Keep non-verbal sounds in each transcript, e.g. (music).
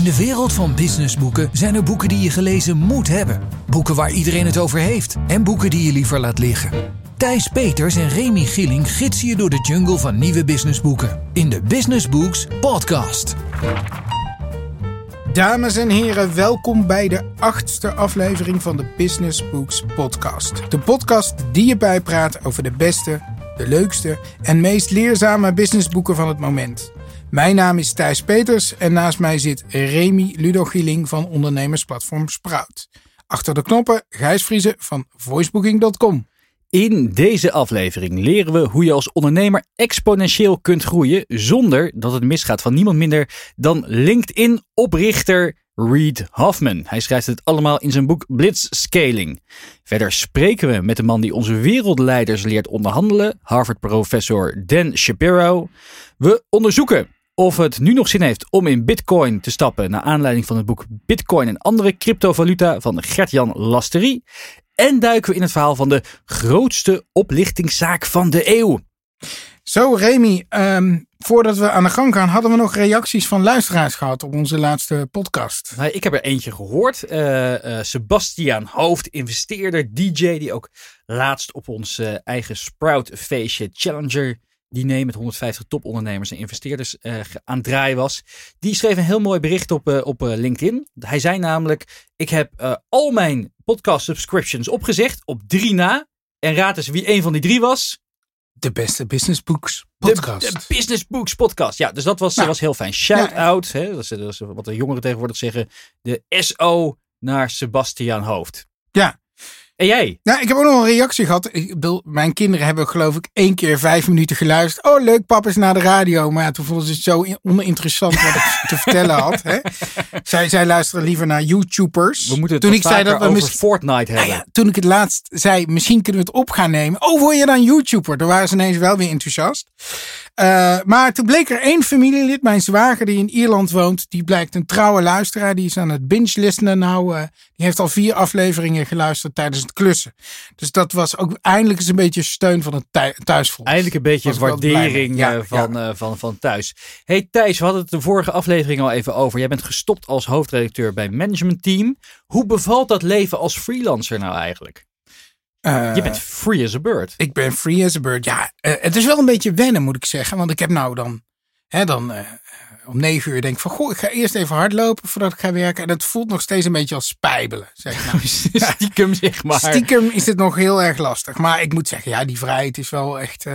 In de wereld van businessboeken zijn er boeken die je gelezen moet hebben. Boeken waar iedereen het over heeft. En boeken die je liever laat liggen. Thijs Peters en Remy Gilling gidsen je door de jungle van nieuwe businessboeken. In de Business Books podcast. Dames en heren, welkom bij de achtste aflevering van de Business Books podcast. De podcast die je bijpraat over de beste, de leukste en meest leerzame businessboeken van het moment. Mijn naam is Thijs Peters en naast mij zit Remy Ludogieling van ondernemersplatform Sprout. Achter de knoppen Gijs Vriezen van voicebooking.com. In deze aflevering leren we hoe je als ondernemer exponentieel kunt groeien zonder dat het misgaat van niemand minder dan LinkedIn-oprichter Reid Hoffman. Hij schrijft het allemaal in zijn boek Blitzscaling. Verder spreken we met de man die onze wereldleiders leert onderhandelen, Harvard-professor Dan Shapiro. We onderzoeken of het nu nog zin heeft om in Bitcoin te stappen naar aanleiding van het boek Bitcoin en andere cryptovaluta van Gert-Jan Lasterie. En duiken we in het verhaal van de grootste oplichtingszaak van de eeuw. Zo Remy, ehm, voordat we aan de gang gaan, hadden we nog reacties van luisteraars gehad op onze laatste podcast. Nou, ik heb er eentje gehoord. Uh, uh, Sebastiaan Hoofd, investeerder, DJ, die ook laatst op ons uh, eigen Sprout feestje Challenger diner met 150 topondernemers en investeerders uh, aan het draaien was. Die schreef een heel mooi bericht op, uh, op uh, LinkedIn. Hij zei namelijk: Ik heb al mijn podcast subscriptions opgezegd op drie na. En raad eens wie een van die drie was. De beste Business Books podcast. De, de Business Books podcast. Ja, dus dat was, nou, was heel fijn. Shout ja, out. Hè, dat, dat is wat de jongeren tegenwoordig zeggen. De SO naar Sebastiaan Hoofd. Ja, en jij? Nou, ik heb ook nog een reactie gehad. Ik bedoel, mijn kinderen hebben geloof ik één keer vijf minuten geluisterd. Oh, leuk, papa is naar de radio. Maar ja, toen vonden ze het zo oninteressant wat ik te vertellen had. Hè? (laughs) Zij, zij luisteren liever naar YouTubers. We moeten het toen ik zei dat we over Fortnite hebben. Nou ja, toen ik het laatst zei, misschien kunnen we het op gaan nemen. Oh, word je dan YouTuber? Toen waren ze ineens wel weer enthousiast. Uh, maar toen bleek er één familielid, mijn zwager die in Ierland woont. Die blijkt een trouwe luisteraar. Die is aan het binge-listenen nou. Uh, die heeft al vier afleveringen geluisterd tijdens het klussen. Dus dat was ook eindelijk eens een beetje steun van het thuisvolk. Eindelijk een beetje waardering ja, van, ja. uh, van, van thuis. Hey Thijs, we hadden het de vorige aflevering al even over. Jij bent gestopt als hoofdredacteur bij Management Team. Hoe bevalt dat leven als freelancer nou eigenlijk? Uh, je bent free as a bird. Ik ben free as a bird. Ja, uh, het is wel een beetje wennen, moet ik zeggen. Want ik heb nou dan, hè, dan uh, om negen uur denk ik van, goh, ik ga eerst even hardlopen voordat ik ga werken. En het voelt nog steeds een beetje als spijbelen. Zeg (laughs) nou. stiekem, zeg maar. Stiekem is het nog heel erg lastig. Maar ik moet zeggen, ja, die vrijheid is wel echt,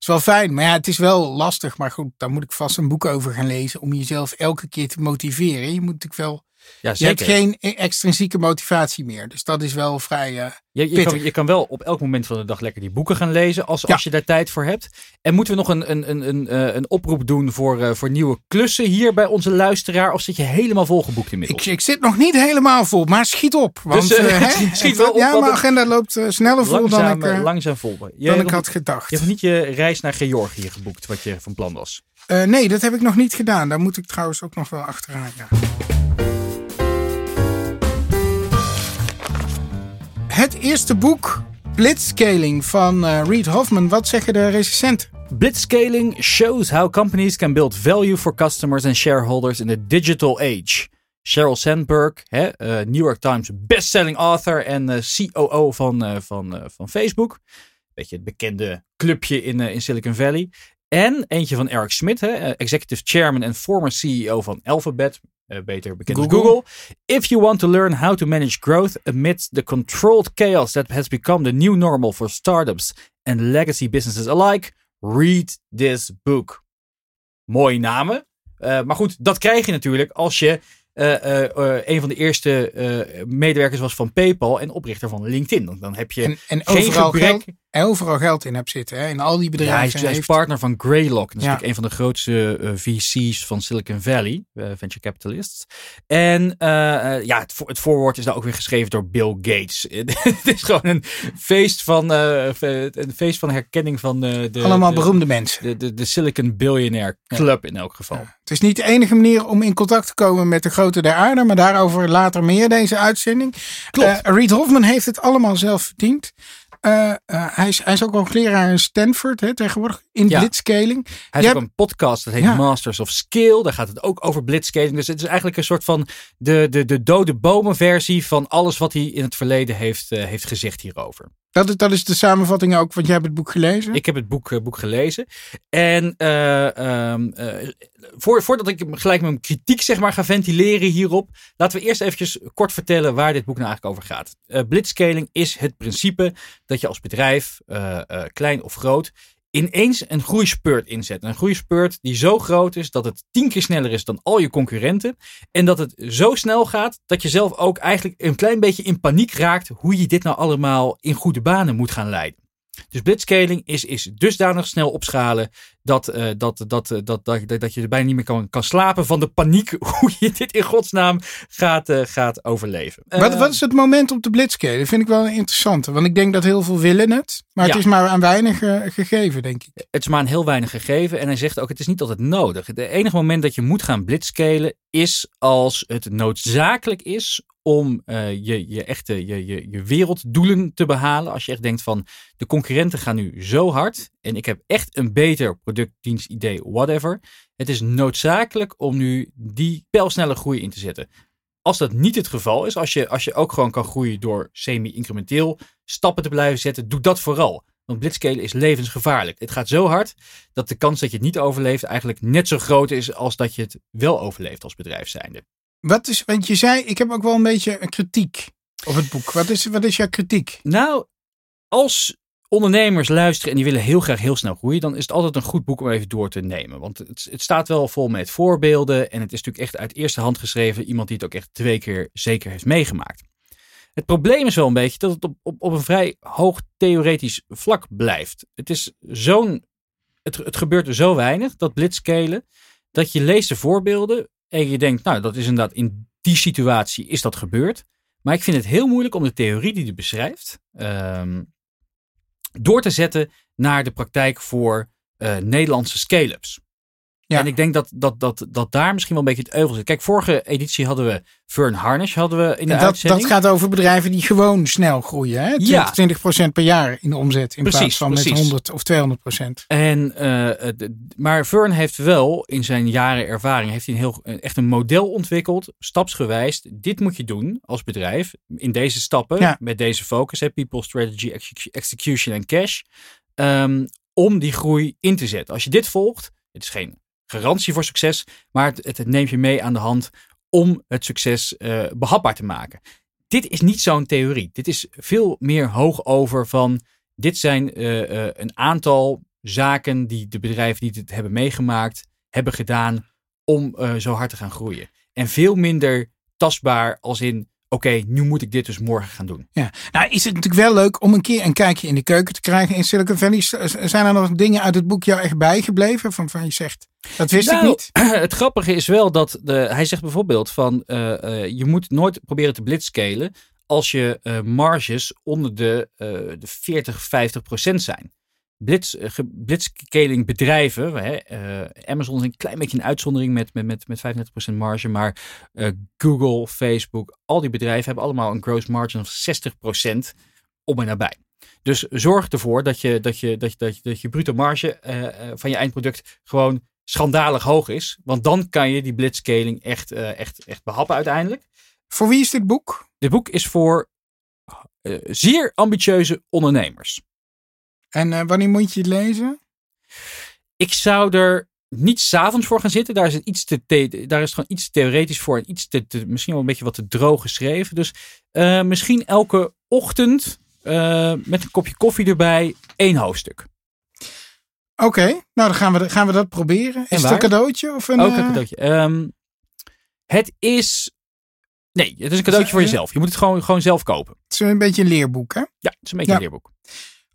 is wel fijn. Maar ja, het is wel lastig. Maar goed, daar moet ik vast een boek over gaan lezen om jezelf elke keer te motiveren. Je moet natuurlijk wel ja, je hebt geen extrinsieke motivatie meer. Dus dat is wel vrij. Uh, je, je, kan, je, kan, wel op elk moment van de dag lekker die boeken gaan lezen. Als, ja. als je daar tijd voor hebt. En moeten we nog een, een, een, een, een oproep doen voor, uh, voor nieuwe klussen hier bij onze luisteraar? Of zit je helemaal volgeboekt inmiddels? Ik, ik zit nog niet helemaal vol, maar schiet op. Want, (laughs) dus, uh, schiet wel op. Ja, mijn agenda loopt sneller vol langzaam, dan ik, langzaam vol. Je dan ik had gedacht. Je hebt niet je reis naar Georgië geboekt, wat je van plan was? nee, dat heb ik nog niet gedaan. Daar moet ik trouwens ook nog wel achteraan. Ja. Het eerste boek, Blitzscaling van uh, Reid Hoffman. Wat zeggen de recensenten? Blitzscaling shows how companies can build value for customers and shareholders in the digital age. Sheryl Sandberg, hè, uh, New York Times bestselling author en uh, COO van, van, van Facebook. Beetje het bekende clubje in, in Silicon Valley. En eentje van Eric Schmidt, hè, executive chairman en former CEO van Alphabet. Uh, beter bekend Google. als Google. If you want to learn how to manage growth amidst the controlled chaos that has become the new normal for startups and legacy businesses alike, read this book. Mooie namen. Uh, maar goed, dat krijg je natuurlijk als je uh, uh, een van de eerste medewerkers was van PayPal en oprichter van LinkedIn. Dan, dan heb je en, en geen overal gebrek. Geld, overal geld in hebt zitten. Hè? In al die bedrijven. Ja, hij is, hij is heeft... partner van Greylock. Dat is ja. natuurlijk een van de grootste VC's van Silicon Valley, venture capitalists. En ja, het, het, voorwoord is daar ook weer geschreven door Bill Gates. (laughs) het is gewoon een feest van, een feest van herkenning van de. Allemaal de, beroemde mensen. De, de, de Silicon Billionaire Club in elk geval. Het is niet de enige manier om in contact te komen met de grote der aarde, maar daarover later meer deze uitzending. Klopt. Reid Hoffman heeft het allemaal zelf verdiend. Eh, eh, hij, is, hij is ook hoogleraar in Stanford hè, tegenwoordig in Ja. blitzscaling. Hij heeft ook een podcast, dat heet Ja. Masters of Skill. Daar gaat het ook over blitzscaling. Dus het is eigenlijk een soort van de, de, de dode bomen versie van alles wat hij in het verleden heeft, eh, heeft gezegd hierover. Dat is, dat is de samenvatting ook, want jij hebt het boek gelezen. Ik heb het boek, eh, boek gelezen. En eh, ehm, eh, voor, voordat ik gelijk mijn kritiek zeg maar, ga ventileren hierop, laten we eerst eventjes kort vertellen waar dit boek nou eigenlijk over gaat. Eh blitzscaling is het principe dat je als bedrijf, klein of groot, ineens een groeispurt inzet. Een groeispurt die zo groot is dat het tien keer sneller is dan al je concurrenten. En dat het zo snel gaat dat je zelf ook eigenlijk een klein beetje in paniek raakt hoe je dit nou allemaal in goede banen moet gaan leiden. Dus blitzscaling is, is dusdanig snel opschalen dat, eh, dat, dat, eh, dat, dat, dat, dat je er bijna niet meer kan, kan slapen van de paniek (laughs) hoe je dit in godsnaam gaat, eh, gaat overleven. wat, wat is het moment om te blitzscalen? Dat vind ik wel een interessante. Want ik denk dat heel veel willen het. Maar het Ja. is maar aan weinig gegeven, denk ik. Het is maar een heel weinig gegeven. En hij zegt ook, het is niet altijd nodig. Het enige moment dat je moet gaan blitzscalen is als het noodzakelijk is om eh, je, je echte je, je, je werelddoelen te behalen. Als je echt denkt van, de concurrenten gaan nu zo hard en ik heb echt een beter product, dienst, idee, whatever. Het is noodzakelijk om nu die pijlsnelle groei in te zetten. Als dat niet het geval is, als je, als je ook gewoon kan groeien door semi-incrementeel stappen te blijven zetten, doe dat vooral. Want blitzscalen is levensgevaarlijk. Het gaat zo hard dat de kans dat je het niet overleeft eigenlijk net zo groot is als dat je het wel overleeft als bedrijf zijnde. Wat is, want je zei, ik heb ook wel een beetje een kritiek op het boek. Wat is, wat is jouw kritiek? Nou, als ondernemers luisteren en die willen heel graag heel snel groeien, dan is het altijd een goed boek om even door te nemen. Want het, het staat wel vol met voorbeelden en het is natuurlijk echt uit eerste hand geschreven. Iemand die het ook echt twee keer zeker heeft meegemaakt. Het probleem is wel een beetje dat het op, op, op een vrij hoog theoretisch vlak blijft. Het is zo'n. Het, het gebeurt er zo weinig, dat blitzscalen, dat je leest de voorbeelden en je denkt, nou, dat is inderdaad in die situatie is dat gebeurd. Maar ik vind het heel moeilijk om de theorie die hij beschrijft ehm, door te zetten naar de praktijk voor eh, Nederlandse scale-ups. Ja. En ik denk dat, dat, dat, dat daar misschien wel een beetje het euvel zit. Kijk, vorige editie hadden we Fern Harnish hadden we in de dat, uitzending. dat gaat over bedrijven die gewoon snel groeien. Hè? 20, Ja. 20% per jaar in de omzet. In Precies, plaats van met precies. 100 of 200%. En, eh, eh, maar Fern heeft wel in zijn jaren ervaring heeft hij een heel, echt een model ontwikkeld, stapsgewijs. Dit moet je doen als bedrijf in deze stappen, Ja. met deze focus, hè, people, strategy, execu- execution en cash, ehm, om die groei in te zetten. Als je dit volgt, het is geen garantie voor succes, maar het, het, het neemt je mee aan de hand om het succes eh, behapbaar te maken. Dit is niet zo'n theorie. Dit is veel meer hoog over van dit zijn eh, eh, een aantal zaken die de bedrijven die dit hebben meegemaakt, hebben gedaan om zo hard te gaan groeien. En veel minder tastbaar als in, oké, nu moet ik dit dus morgen gaan doen. Ja. Nou is het natuurlijk wel leuk om een keer een kijkje in de keuken te krijgen in Silicon Valley. Zijn er nog dingen uit het boek jou echt bijgebleven? Van, van je zegt, dat wist ik Nou, niet. (clears throat) Het grappige is wel dat de, hij zegt bijvoorbeeld van eh, eh, je moet nooit proberen te blitzscalen als je eh, marges onder de, eh, de 40, 50 procent zijn. Blitz, eh, bedrijven, hè, eh, Amazon is een klein beetje een uitzondering met, met, met, met 35% marge, maar eh, Google, Facebook, al die bedrijven hebben allemaal een gross margin van 60% om en nabij. Dus zorg ervoor dat je, dat je, dat je, dat je, dat je bruto marge van je eindproduct gewoon schandalig hoog is. Want dan kan je die blitzscaling echt, echt, echt behappen uiteindelijk. Voor wie is dit boek? Dit boek is voor zeer ambitieuze ondernemers. En eh, wanneer moet je het lezen? Ik zou er niet s'avonds voor gaan zitten. Daar is, het iets te daar is gewoon iets theoretisch voor. En iets te, te- misschien wel een beetje wat te droog geschreven. Dus eh, misschien elke ochtend eh, met een kopje koffie erbij één hoofdstuk. Oké, nou dan gaan we, gaan we dat proberen. Is het een cadeautje? Of een, Ook een cadeautje. Ehm, het is... Nee, het is een cadeautje voor jezelf. Je moet het gewoon, gewoon zelf kopen. Het is een beetje een leerboek, hè? Ja, het is een beetje Ja. een leerboek.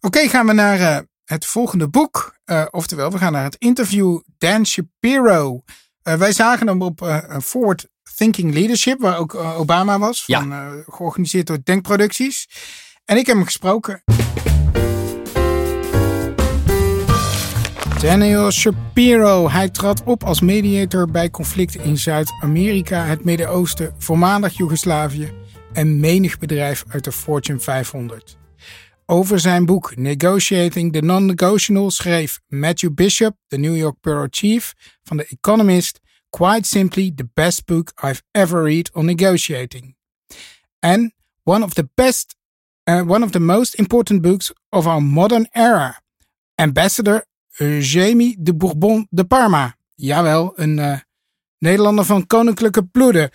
Oké, gaan we naar eh, het volgende boek. Eh, oftewel, we gaan naar het interview Dan Shapiro. Eh, wij zagen hem op Forward Thinking Leadership, waar ook Obama was. Van, georganiseerd door Denkproducties. En ik heb hem gesproken. Daniel Shapiro. Hij trad op als mediator bij conflicten in Zuid-Amerika, het Midden-Oosten, voormalig Joegoslavië en menig bedrijf uit de Fortune 500. Over zijn boek Negotiating the Non-Negotiable schreef Matthew Bishop, de New York Bureau Chief van The Economist, quite simply the best book I've ever read on negotiating. And one of the best, uh, one of the most important books of our modern era. Ambassador Jamie de Bourbon de Parma. Jawel, een uh, Nederlander van koninklijke bloeden.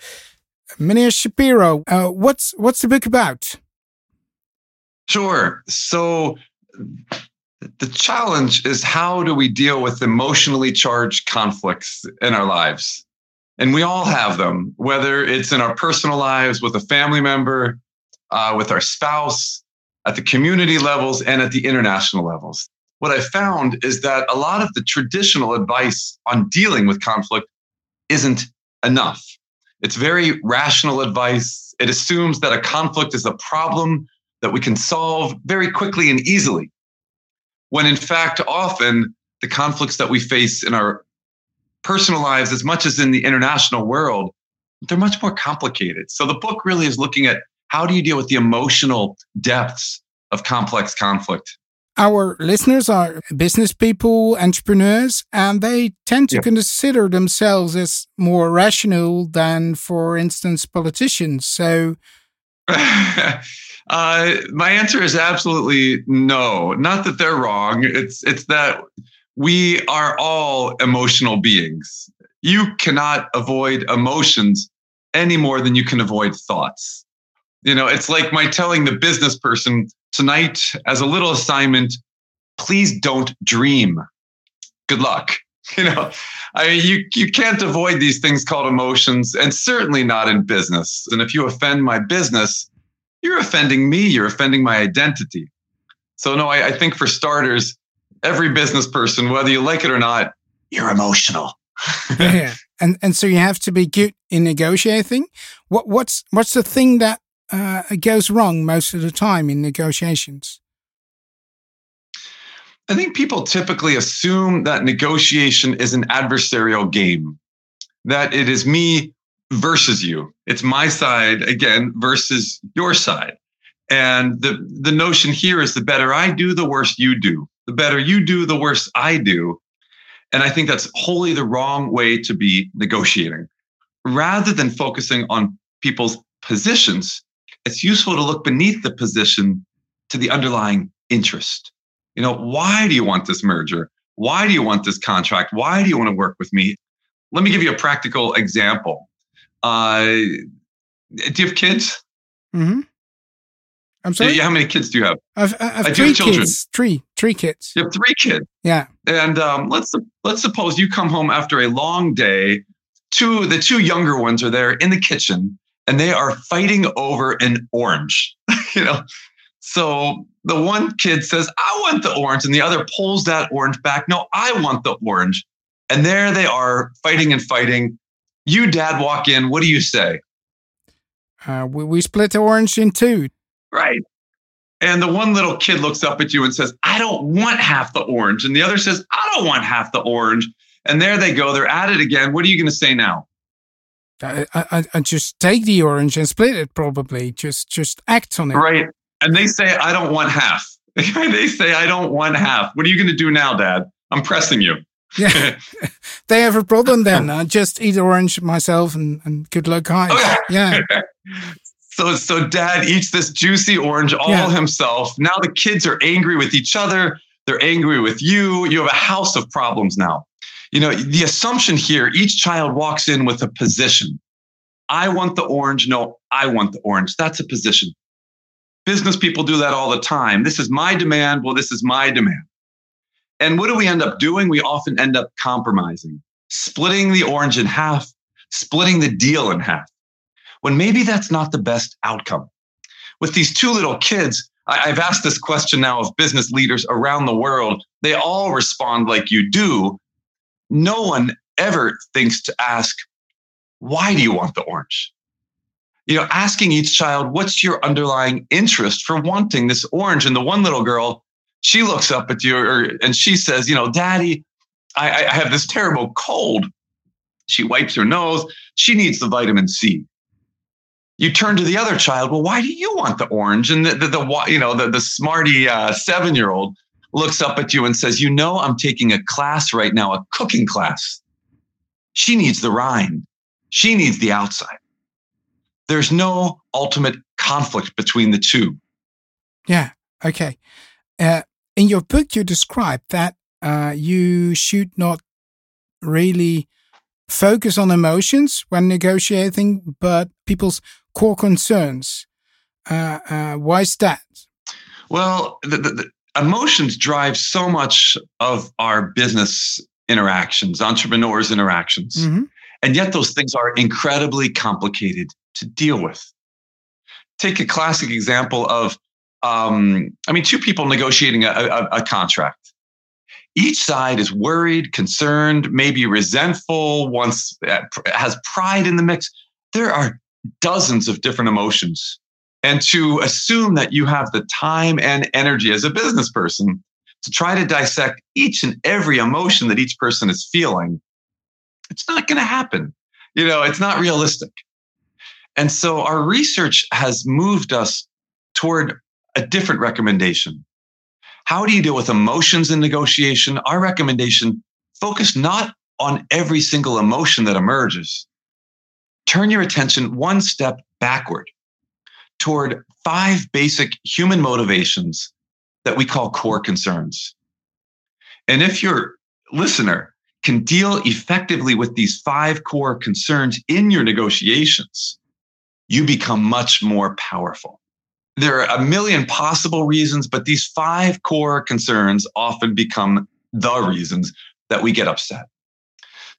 Meneer Shapiro, uh, what's, what's the book about? Sure. So the challenge is how do we deal with emotionally charged conflicts in our lives? And we all have them, whether it's in our personal lives with a family member, uh, with our spouse, at the community levels, and at the international levels. What I found is that a lot of the traditional advice on dealing with conflict isn't enough. It's very rational advice. It assumes that a conflict is a problem that we can solve very quickly and easily. When in fact, often the conflicts that we face in our personal lives, as much as in the international world, they're much more complicated. So the book really is looking at how do you deal with the emotional depths of complex conflict. Our listeners are business people, entrepreneurs, and they tend to consider themselves as more rational than, for instance, politicians. So, (laughs) Uh, my answer is absolutely no. Not that they're wrong. It's it's that we are all emotional beings. You cannot avoid emotions any more than you can avoid thoughts. You know, it's like my telling the business person tonight as a little assignment, please don't dream. Good luck. (laughs) You know, I mean, you you can't avoid these things called emotions, and certainly not in business. And if you offend my business, you're offending me. You're offending my identity. So, no, I, I think for starters, every business person, whether you like it or not, you're emotional. (laughs) yeah, and and so you have to be good in negotiating. What what's what's the thing that uh, goes wrong most of the time in negotiations? I think people typically assume that negotiation is an adversarial game, that it is me versus you. It's my side again versus your side. And the, the notion here is the better I do, the worse you do. The better you do, the worse I do. And I think that's wholly the wrong way to be negotiating. Rather than focusing on people's positions, it's useful to look beneath the position to the underlying interest. You know, why do you want this merger? Why do you want this contract? Why do you want to work with me? Let me give you a practical example. Uh, do you have kids? Mm-hmm. I'm sorry. Yeah, how many kids do you have? I've, I've three kids. Three, three kids. You have three kids. Yeah. And um, let's let's suppose you come home after a long day. Two the two younger ones are there in the kitchen, and they are fighting over an orange. (laughs) you know, so the one kid says, "I want the orange," and the other pulls that orange back. No, I want the orange. And there they are fighting and fighting. You, dad, walk in. What do you say? Uh, we, we split the orange in two. Right. And the one little kid looks up at you and says, I don't want half the orange. And the other says, I don't want half the orange. And there they go. They're at it again. What are you going to say now? I, I, I just take the orange and split it. Probably just just act on it. Right. And they say, I don't want half. (laughs) they say, I don't want half. What are you going to do now, Dad? I'm pressing you. yeah, (laughs) they have a problem then. I just eat orange myself and, and good luck, guys. Okay. Yeah. (laughs) so so dad eats this juicy orange all Yeah. himself. Now the kids are angry with each other. They're angry with you. You have a house of problems now. You know, the assumption here, each child walks in with a position. I want the orange. No, I want the orange. That's a position. Business people do that all the time. This is my demand. Well, this is my demand. And what do we end up doing? We often end up compromising, splitting the orange in half, splitting the deal in half, when maybe that's not the best outcome. With these two little kids, I've asked this question now of business leaders around the world. They all respond like you do. No one ever thinks to ask, why do you want the orange? You know, asking each child, what's your underlying interest for wanting this orange? And the one little girl, she looks up at you or, and she says, you know, daddy, I, I have this terrible cold. She wipes her nose. She needs the vitamin C. You turn to the other child. Well, why do you want the orange? And the, the, the you know, the, the smarty uh, seven year old looks up at you and says, You know, I'm taking a class right now, a cooking class. She needs the rind, she needs the outside. There's no ultimate conflict between the two. Yeah. Okay. Uh, in your book, you describe that uh, you should not really focus on emotions when negotiating, but people's core concerns. Uh, uh, why is that? Well, the, the, the emotions drive so much of our business interactions, entrepreneurs' interactions. Mm-hmm. And yet, those things are incredibly complicated to deal with. Take a classic example of, um, I mean, two people negotiating a, a, a contract. Each side is worried, concerned, maybe resentful, wants uh, has pride in the mix. There are dozens of different emotions. And to assume that you have the time and energy as a business person to try to dissect each and every emotion that each person is feeling, it's not going to happen. You know, it's not realistic. And so our research has moved us toward a different recommendation. How do you deal with emotions in negotiation? Our recommendation focus not on every single emotion that emerges. Turn your attention one step backward toward five basic human motivations that we call core concerns. And if your listener can deal effectively with these five core concerns in your negotiations, you become much more powerful. There are a million possible reasons, but these five core concerns often become the reasons that we get upset.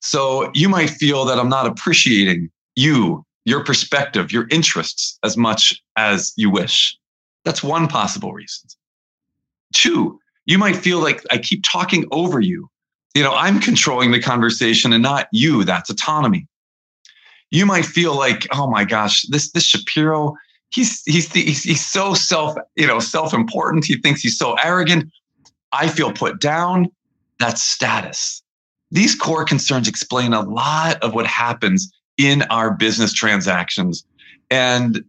So you might feel that I'm not appreciating you, your perspective, your interests as much as you wish. That's one possible reason. Two, you might feel like I keep talking over you. You know, I'm controlling the conversation and not you. That's autonomy. You might feel like, oh my gosh, this this Shapiro, he's he's he's, he's so self you know self important. He thinks he's so arrogant. I feel put down. That's status. These core concerns explain a lot of what happens in our business transactions, and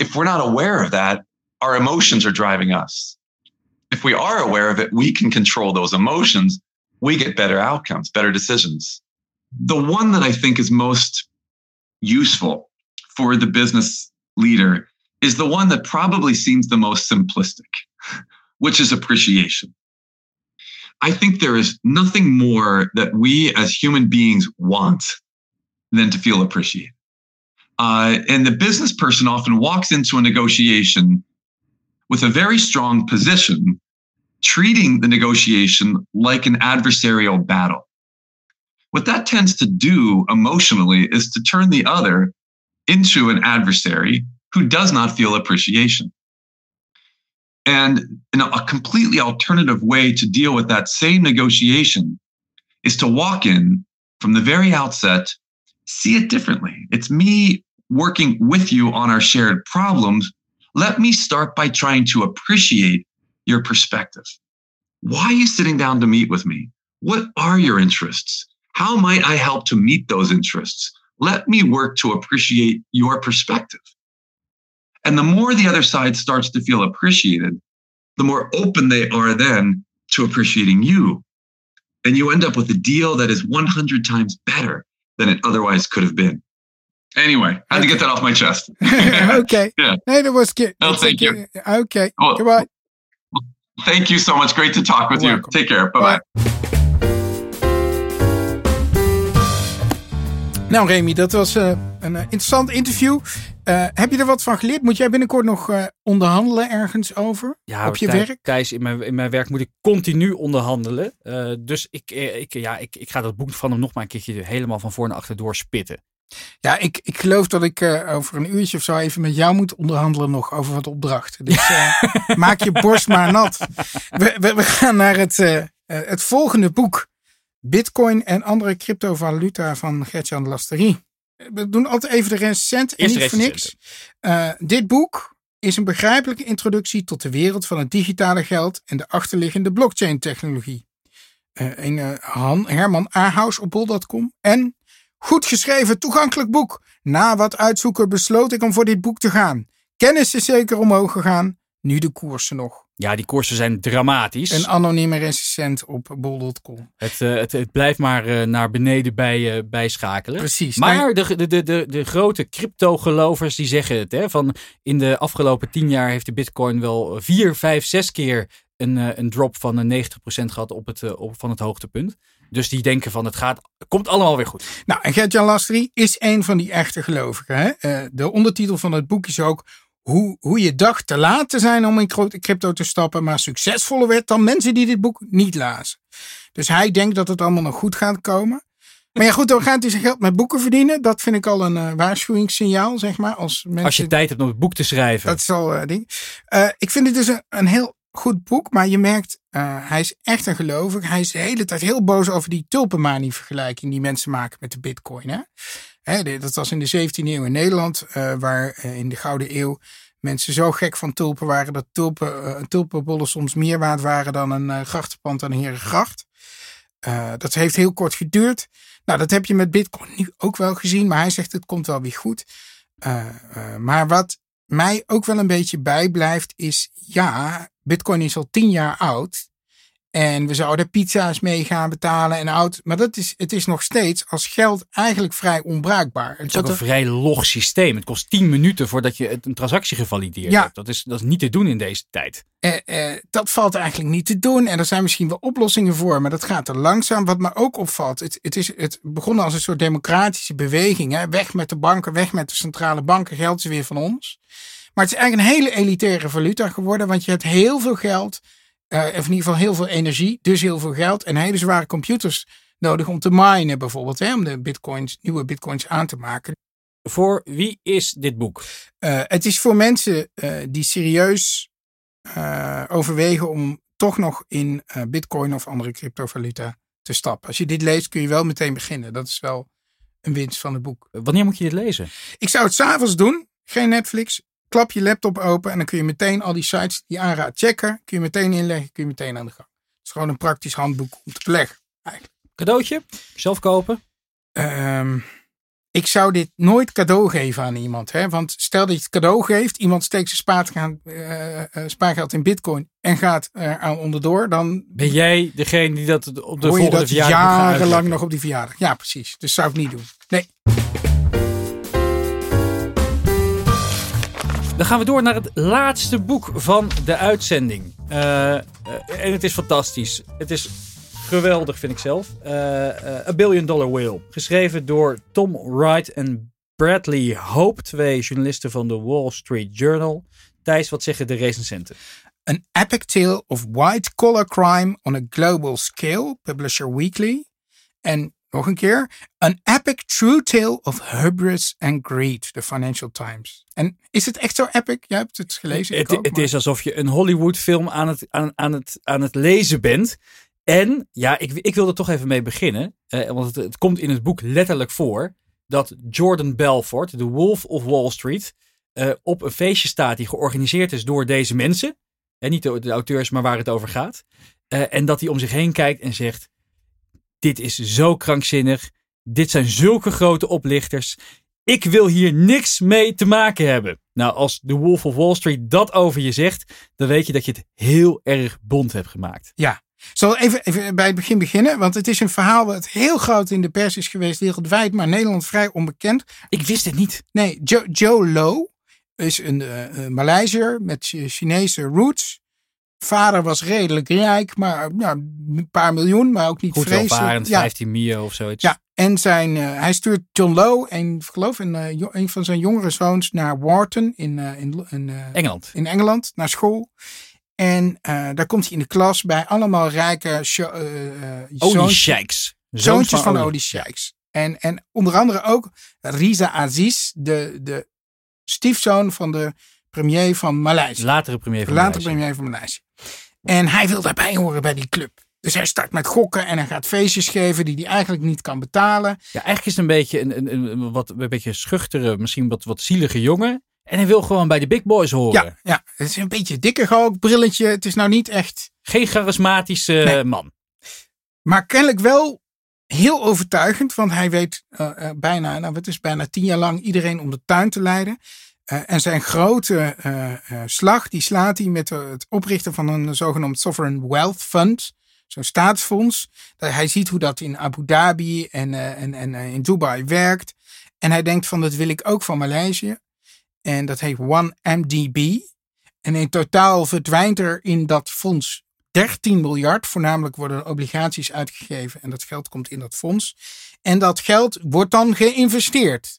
if we're not aware of that, our emotions are driving us if we are aware of it, we can control those emotions. We get better outcomes, better decisions. The one that I think is most useful for the business leader is the one that probably seems the most simplistic, (laughs) which is appreciation. I think there is nothing more that we as human beings want than to feel appreciated. Uh, and the business person often walks into a negotiation with a very strong position, treating the negotiation like an adversarial battle. What that tends to do emotionally is to turn the other into an adversary who does not feel appreciation. And a completely alternative way to deal with that same negotiation is to walk in from the very outset, see it differently. It's me working with you on our shared problems let me start by trying to appreciate your perspective. Why are you sitting down to meet with me? What are your interests? How might I help to meet those interests? Let me work to appreciate your perspective. And the more the other side starts to feel appreciated, the more open they are then to appreciating you. And you end up with a deal that is 100 times better than it otherwise could have been. Anyway, I had to get that off my chest. (laughs) okay. (laughs) Yeah. Hey, that was good. No, thank you. Okay. Well, Goodbye. Thank you so much. Great to talk with You're you. Welcome. Take care. Bye bye. Nou, Remy, dat was uh, een uh, interessant interview. Uh, heb je er wat van geleerd? Moet jij binnenkort nog onderhandelen ergens over? Ja, op je werk? Thijs, in mijn, in mijn werk moet ik continu onderhandelen. dus ik, ik, ja, ik, ik ga dat boek van hem nog maar een keertje helemaal van voor naar achter doorspitten. Ja, ik, ik geloof dat ik uh, over een uurtje of zo even met jou moet onderhandelen nog over wat opdrachten. Dus uh, (laughs) maak je borst maar nat. We, we, we gaan naar het, uh, het volgende boek. Bitcoin en andere cryptovaluta van Gertjan Lasterie. We doen altijd even de recent en niet voor niks. dit boek is een begrijpelijke introductie tot de wereld van het digitale geld en de achterliggende blockchain technologie. een Han, Herman Ahaus op bol.com en Goed geschreven, toegankelijk boek. Na wat uitzoeken besloot ik om voor dit boek te gaan. Kennis is zeker omhoog gegaan. Nu de koersen nog. Ja, die koersen zijn dramatisch. Een anonieme recensent op bol.com. Het, uh, het, het, blijft maar uh, naar beneden bij, uh, bijschakelen. Precies. Maar de, de, de, de, de grote crypto-gelovers die zeggen het. Hè, van in de afgelopen tien jaar heeft de bitcoin wel vier, vijf, zes keer een, een drop van 90% gehad op het, op, van het hoogtepunt. Dus die denken van het gaat, komt allemaal weer goed. Nou, en Gert-Jan Lastri is een van die echte gelovigen. Hè? de ondertitel van het boek is ook hoe, hoe je dacht te laat te zijn om in crypto te stappen, maar succesvoller werd dan mensen die dit boek niet lazen. Dus hij denkt dat het allemaal nog goed gaat komen. Maar ja, goed, dan gaat hij zijn geld met boeken verdienen. Dat vind ik al een uh, waarschuwingssignaal, zeg maar. Als, mensen, als je tijd hebt om het boek te schrijven. Dat is al uh, ding. Uh, ik vind het dus een, een, heel goed boek, maar je merkt, hij is echt een gelovig. Hij is de hele tijd heel boos over die tulpenmanie-vergelijking die mensen maken met de bitcoin. Hè? Dat was in de 17e eeuw in Nederland, uh, waar uh, in de Gouden Eeuw mensen zo gek van tulpen waren dat tulpen, uh, tulpenbollen soms meer waard waren dan een grachtenpand aan een herengracht. dat heeft heel kort geduurd. Nou, dat heb je met Bitcoin nu ook wel gezien, maar hij zegt het komt wel weer goed. maar wat mij ook wel een beetje bijblijft is, ja, Bitcoin is al tien jaar oud. En we zouden pizza's mee gaan betalen en oud. Maar dat is, het is nog steeds als geld eigenlijk vrij onbruikbaar. Het is ook een vrij log systeem. Het kost 10 minuten voordat je een transactie gevalideerd ja. hebt. Dat is, dat is niet te doen in deze tijd. Eh, eh, dat valt eigenlijk niet te doen. En er zijn misschien wel oplossingen voor, maar dat gaat er langzaam. Wat me ook opvalt, het, het, is, het begon als een soort democratische beweging. Hè? Weg met de banken, weg met de centrale banken, geld is weer van ons. Maar het is eigenlijk een hele elitaire valuta geworden, want je hebt heel veel geld uh, of in ieder geval heel veel energie, dus heel veel geld en hele zware computers nodig om te minen bijvoorbeeld, hè, om de bitcoins, nieuwe bitcoins aan te maken. Voor wie is dit boek? Uh, het is voor mensen uh, die serieus overwegen om toch nog in bitcoin of andere cryptovaluta te stappen. Als je dit leest kun je wel meteen beginnen. Dat is wel een winst van het boek. Wanneer moet je dit lezen? Ik zou het s'avonds doen. Geen Netflix, klap je laptop open en dan kun je meteen al die sites die je aanraadt checken. Kun je meteen inleggen, kun je meteen aan de gang. Het is gewoon een praktisch handboek om te beleggen. Eigenlijk. Cadeautje? Zelf kopen? Um, ik zou dit nooit cadeau geven aan iemand. Hè? Want stel dat je het cadeau geeft, iemand steekt zijn spaargeld, uh, spaargeld in bitcoin en gaat er aan onderdoor, dan... Ben jij degene die dat op de volgende verjaardag jarenlang nog op die verjaardag. Ja, precies. Dus zou ik niet doen. Nee. Dan gaan we door naar het laatste boek van de uitzending. Uh, uh, en het is fantastisch. Het is geweldig, vind ik zelf. Uh, A Billion Dollar Whale. Geschreven door Tom Wright en Bradley Hope. Twee journalisten van de Wall Street Journal. Thijs, wat zeggen de recensenten? An epic tale of white-collar crime on a global scale. Publisher Weekly. En nog een keer. An epic true tale of hubris and greed. The Financial Times. En is het echt zo epic? Jij hebt het gelezen. Het, ook, het is alsof je een Hollywood film aan het, aan, aan, het, aan het lezen bent. En ja, ik, ik wil er toch even mee beginnen. Eh, want het, het, komt in het boek letterlijk voor. Dat Jordan Belfort, de Wolf of Wall Street. Uh, op een feestje staat die georganiseerd is door deze mensen. En niet de, de auteurs, maar waar het over gaat. Uh, en dat hij om zich heen kijkt en zegt dit is zo krankzinnig. Dit zijn zulke grote oplichters. Ik wil hier niks mee te maken hebben. Nou, als de Wolf of Wall Street dat over je zegt, dan weet je dat je het heel erg bond hebt gemaakt. Ja. Zal even, even bij het begin beginnen, want het is een verhaal dat heel groot in de pers is geweest wereldwijd, maar Nederland vrij onbekend. Ik wist het niet. Nee, Joe, Joe Low is een uh, Maleiser met Chinese roots. Vader was redelijk rijk, maar nou, een paar miljoen, maar ook niet Goed vreselijk. ja. 15 mio of zoiets. Ja, en zijn, uh, hij stuurt John Lowe, en geloof een, uh, een van zijn jongere zoons, naar Wharton in, uh, in, in, Engeland. in Engeland, naar school. En daar komt hij in de klas bij allemaal rijke oliesheiks. Zoontjes van, van oliesheiks. En, en onder andere ook Riza Aziz, de, de stiefzoon van de premier van Maleisië. Latere premier van Latere Maleisië. premier van Maleisië. En hij wil daarbij horen bij die club. Dus hij start met gokken en hij gaat feestjes geven die hij eigenlijk niet kan betalen. Ja, eigenlijk is het een beetje een, een, een, wat, een beetje schuchtere, misschien wat, wat zielige jongen. En hij wil gewoon bij de big boys horen. Ja, ja. het is een beetje dikker ook, brilletje. Het is nou niet echt... Geen charismatische Nee. man. Maar kennelijk wel heel overtuigend, want hij weet uh, uh, bijna, nou, het is bijna tien jaar lang iedereen om de tuin te leiden. En zijn grote slag, die slaat hij met het oprichten van een zogenaamd Sovereign Wealth Fund. Zo'n staatsfonds. Hij ziet hoe dat in Abu Dhabi en, en, en in Dubai werkt. En hij denkt van dat wil ik ook van Maleisië. En dat heet OneMDB. En in totaal verdwijnt er in dat fonds 13 miljard. Voornamelijk worden obligaties uitgegeven en dat geld komt in dat fonds. En dat geld wordt dan geïnvesteerd.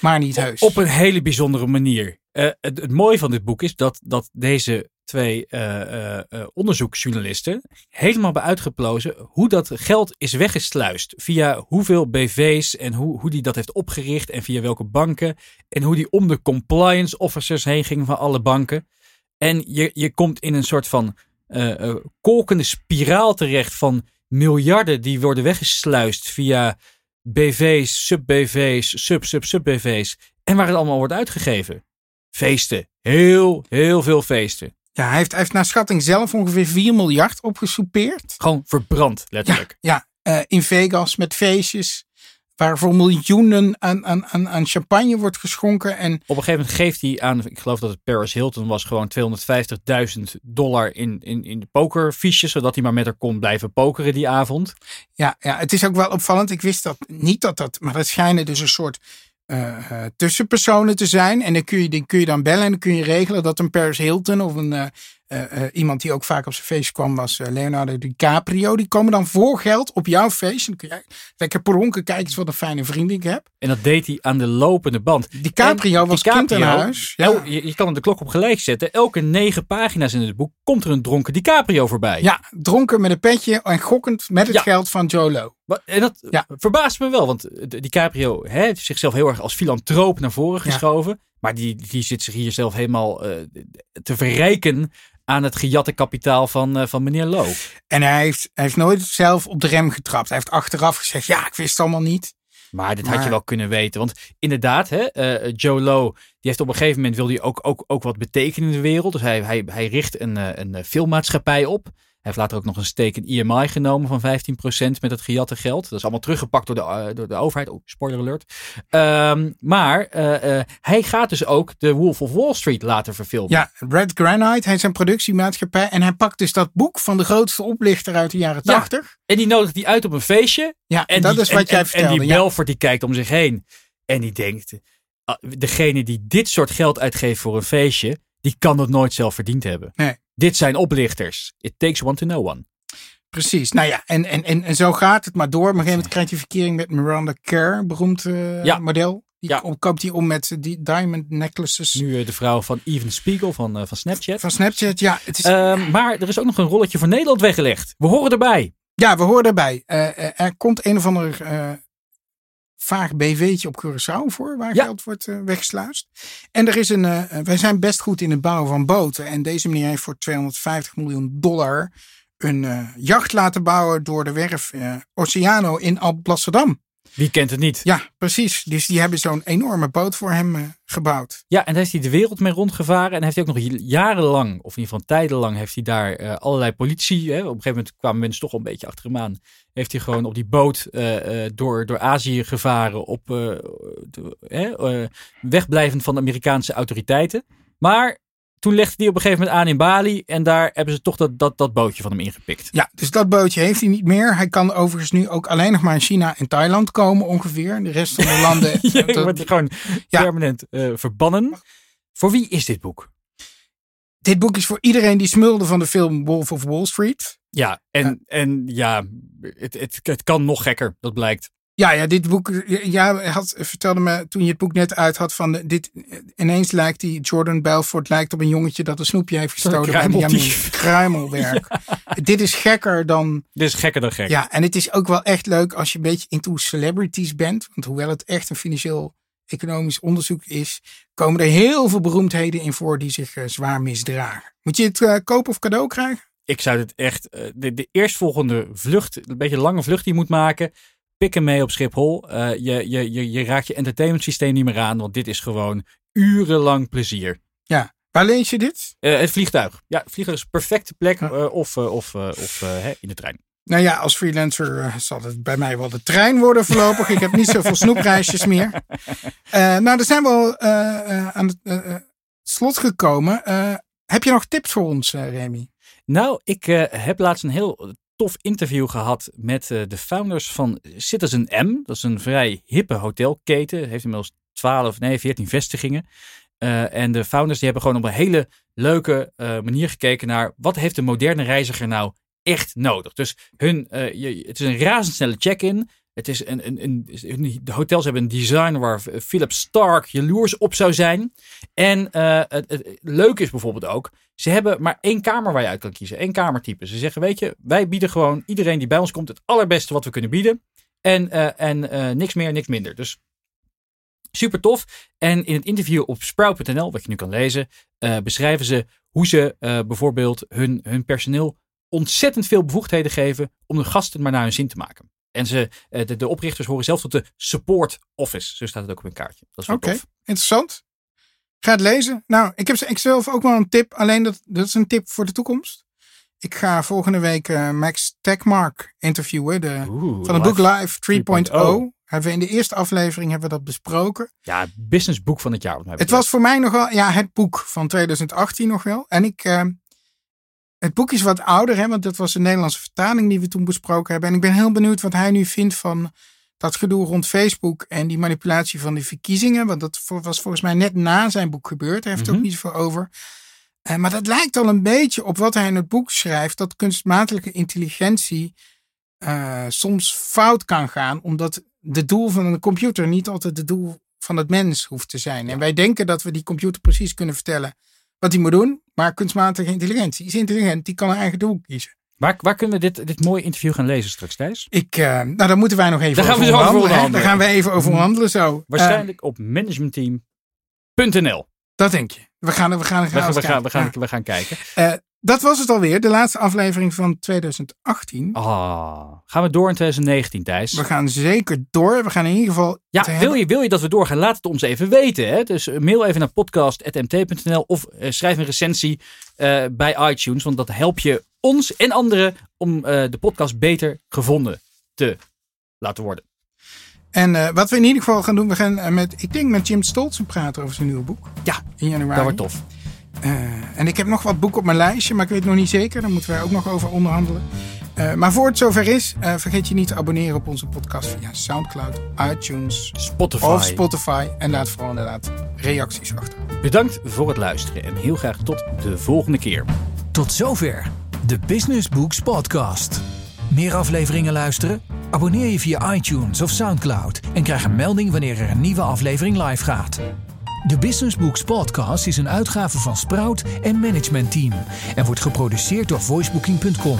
Maar niet heus. Op een hele bijzondere manier. Uh, het, het, mooie van dit boek is dat, dat deze twee uh, uh, onderzoeksjournalisten helemaal hebben uitgeplozen hoe dat geld is weggesluist. Via hoeveel BV's en hoe, hoe die dat heeft opgericht en via welke banken. En hoe die om de compliance officers heen ging van alle banken. En je, je komt in een soort van kolkende spiraal terecht van miljarden die worden weggesluist via BV's, sub-BV's, sub-sub-sub-BV's. En waar het allemaal wordt uitgegeven. Feesten. Heel, heel veel feesten. Ja, hij heeft, hij heeft naar schatting zelf ongeveer 4 miljard opgesoupeerd. Gewoon verbrand, letterlijk. Ja, ja uh, in Vegas met feestjes waarvoor miljoenen aan, aan, aan, aan champagne wordt geschonken. En op een gegeven moment geeft hij aan, ik geloof dat het Paris Hilton was, gewoon 250.000 dollar in, in, in de pokerfiches, zodat hij maar met haar kon blijven pokeren die avond. Ja, ja, het is ook wel opvallend. Ik wist dat niet dat dat, maar het schijnen dus een soort uh, tussenpersonen te zijn. En dan kun je, die kun je dan bellen en dan kun je regelen dat een Paris Hilton of een, uh, iemand die ook vaak op zijn feest kwam was Leonardo DiCaprio. Die komen dan voor geld op jouw feest. En dan kun je lekker pronken, kijk eens wat een fijne vriend ik heb. En dat deed hij aan de lopende band. DiCaprio en was DiCaprio, kind in huis. Ja. Je, je, kan de klok op gelijk zetten. Elke negen pagina's in het boek komt er een dronken DiCaprio voorbij. Ja, dronken met een petje en gokkend met het ja. geld van Joe Low. En dat ja. verbaast me wel, want DiCaprio heeft zichzelf heel erg als filantroop naar voren geschoven. Ja. Maar die, die zit zich hier zelf helemaal uh, te verrijken aan het gejatte kapitaal van, uh, van meneer Lowe. En hij heeft, hij heeft nooit zelf op de rem getrapt. Hij heeft achteraf gezegd, ja, ik wist het allemaal niet. Maar dit maar... had je wel kunnen weten. Want inderdaad, hè, uh, Joe Lowe, die heeft op een gegeven moment wil hij ook, ook, ook wat betekenen in de wereld. Dus hij, hij, hij richt een, een filmmaatschappij op heeft later ook nog een steek in IMI e genomen van 15% met het gejatte geld. Dat is allemaal teruggepakt door de, uh, door de overheid. Oh, spoiler alert. Um, maar uh, uh, hij gaat dus ook de Wolf of Wall Street laten verfilmen. Ja, Red Granite, hij is een productiemaatschappij. En hij pakt dus dat boek van de grootste oplichter uit de jaren 80. Ja, en die nodigt die uit op een feestje. Ja, en dat die, is wat en, jij en, vertelde. En die Belfort die kijkt om zich heen. En die denkt, degene die dit soort geld uitgeeft voor een feestje, die kan het nooit zelf verdiend hebben. Nee. Dit zijn oplichters. It takes one to know one. Precies. Nou ja, en, en, en, en zo gaat het maar door. Op een gegeven moment krijgt hij verkering met Miranda Kerr, beroemd uh, ja. model. Die Ja. koopt hij om met die diamond necklaces Nu uh, de vrouw van Even Spiegel van, uh, van Snapchat. van Snapchat. Ja, het is, Um, maar er is ook nog een rolletje voor Nederland weggelegd. We horen erbij. ja we horen erbij. Er komt een of ander vaag BV'tje op Curaçao voor, waar Ja. geld wordt weggesluist. En er is een, wij zijn best goed in het bouwen van boten. En deze meneer heeft voor 250 miljoen dollar een uh, jacht laten bouwen door de werf uh, Oceano in Alblasserdam. Wie kent het niet? Ja, precies. Dus die hebben zo'n enorme boot voor hem uh, gebouwd. Ja, en daar heeft hij de wereld mee rondgevaren. En heeft hij ook nog jarenlang, of in ieder geval tijdenlang, heeft hij daar uh, allerlei politie. Hè, op een gegeven moment kwamen mensen toch wel een beetje achter hem aan. Heeft hij gewoon op die boot uh, door, door Azië gevaren. Op de, wegblijvend van de Amerikaanse autoriteiten. Maar toen legde hij op een gegeven moment aan in Bali. En daar hebben ze toch dat, dat, dat bootje van hem ingepikt. Ja, dus dat bootje heeft hij niet meer. Hij kan overigens nu ook alleen nog maar in China en Thailand komen ongeveer. De rest van de landen... (laughs) ja, dat, wordt hij gewoon ja. permanent uh, verbannen. Voor wie is dit boek? Dit boek is voor iedereen die smulde van de film Wolf of Wall Street. Ja, en, en ja, het, het, het kan nog gekker, dat blijkt. Ja, ja, dit boek. Ja, had, vertelde me toen je het boek net uit had van dit. Ineens lijkt die Jordan Belfort lijkt op een jongetje dat een snoepje heeft gestolen bij Benjamin Kruimelwerk. (laughs) Ja. Dit is gekker dan. Dit is gekker dan gek. Ja, en het is ook wel echt leuk als je een beetje into celebrities bent. Want hoewel het echt een financieel economisch onderzoek is, komen er heel veel beroemdheden in voor die zich uh, zwaar misdragen. Moet je het uh, kopen of cadeau krijgen? Ik zou het echt. Uh, de, de eerstvolgende vlucht, een beetje lange vlucht die je moet maken pik hem mee op Schiphol. Uh, je, je, je, je raakt je entertainment systeem niet meer aan, want dit is gewoon urenlang plezier. Ja, waar lees je dit? Uh, het vliegtuig. Ja, het vliegtuig is een perfecte plek uh, of, of, of hè, in de trein. Nou ja, als freelancer zal het bij mij wel de trein worden voorlopig. Ik heb niet zoveel snoepreisjes meer. Nou, dan zijn we al aan het slot gekomen. heb je nog tips voor ons, Remy? Nou, ik heb laatst een heel tof interview gehad met de founders van Citizen M. Dat is een vrij hippe hotelketen. Heeft inmiddels 12, nee, 14 vestigingen. en de founders die hebben gewoon op een hele leuke manier gekeken naar wat heeft de moderne reiziger nou echt nodig. Dus hun, je, het is een razendsnelle check-in. Het is een, een, een, de hotels hebben een design waar Philip Stark jaloers op zou zijn. En uh, het, leuke is bijvoorbeeld ook, ze hebben maar één kamer waar je uit kan kiezen. één kamertype. Ze zeggen, weet je, wij bieden gewoon iedereen die bij ons komt het allerbeste wat we kunnen bieden. En, uh, en niks meer, niks minder. Dus super tof. En in het interview op sprout.nl, wat je nu kan lezen, beschrijven ze hoe ze bijvoorbeeld hun, hun personeel ontzettend veel bevoegdheden geven om de gasten maar naar hun zin te maken. En ze, eh, de, de oprichters horen zelf tot de support office. Zo staat het ook op een kaartje. Dat is Oké, okay, interessant. Ga het lezen. Nou, ik heb ik zelf ook wel een tip. Alleen dat, dat is een tip voor de toekomst. Ik ga volgende week uh, Max Techmark interviewen. De, van het boek Live 3.0. Hebben we in de eerste aflevering hebben we dat besproken. Ja, businessboek van het jaar. het was voor mij nog wel ja, het boek van 2018 nog wel. En ik, uh, het boek is wat ouder, hè, want dat was een Nederlandse vertaling die we toen besproken hebben. En ik ben heel benieuwd wat hij nu vindt van dat gedoe rond Facebook en die manipulatie van de verkiezingen. Want dat was volgens mij net na zijn boek gebeurd. Hij heeft er ook mhm. niet voor over. Uh, maar dat lijkt al een beetje op wat hij in het boek schrijft. Dat kunstmatige intelligentie uh, soms fout kan gaan. Omdat de doel van een computer niet altijd het doel van het mens hoeft te zijn. En wij denken dat we die computer precies kunnen vertellen wat hij moet doen. Maar kunstmatige intelligentie is intelligent, die kan een eigen doel kiezen. Waar, waar kunnen we dit, dit mooie interview gaan lezen straks, Thijs? Ik, uh, nou, daar moeten wij nog even daar over gaan we over onderhandelen. Daar gaan we even over onderhandelen zo. Waarschijnlijk uh, op managementteam.nl. Dat denk je. We gaan, we gaan, we gaan, we gaan, we gaan, we gaan kijken. Uh, dat was het alweer, de laatste aflevering van 2018. Ah, oh, gaan we door in 2019, Thijs? We gaan zeker door. We gaan in ieder geval. Ja, wil je, wil je dat we doorgaan? Laat het ons even weten. Hè? Dus mail even naar podcast.mt.nl of uh, schrijf een recensie uh, bij iTunes. Want dat helpt je ons en anderen om uh, de podcast beter gevonden te laten worden. En wat we in ieder geval gaan doen, we gaan met, ik denk met Jim Stolzen praten over zijn nieuwe boek. Ja, in januari. Dat wordt tof. Uh, en ik heb nog wat boeken op mijn lijstje, maar ik weet nog niet zeker. Daar moeten wij ook nog over onderhandelen. Uh, maar voor het zover is, uh, vergeet je niet te abonneren op onze podcast via Soundcloud, iTunes Spotify. of Spotify. En laat vooral inderdaad reacties achter. Bedankt voor het luisteren en heel graag tot de volgende keer. Tot zover de Business Books Podcast. Meer afleveringen luisteren? Abonneer je via iTunes of Soundcloud en krijg een melding wanneer er een nieuwe aflevering live gaat. De Business Books Podcast is een uitgave van Sprout en Management Team en wordt geproduceerd door voicebooking.com.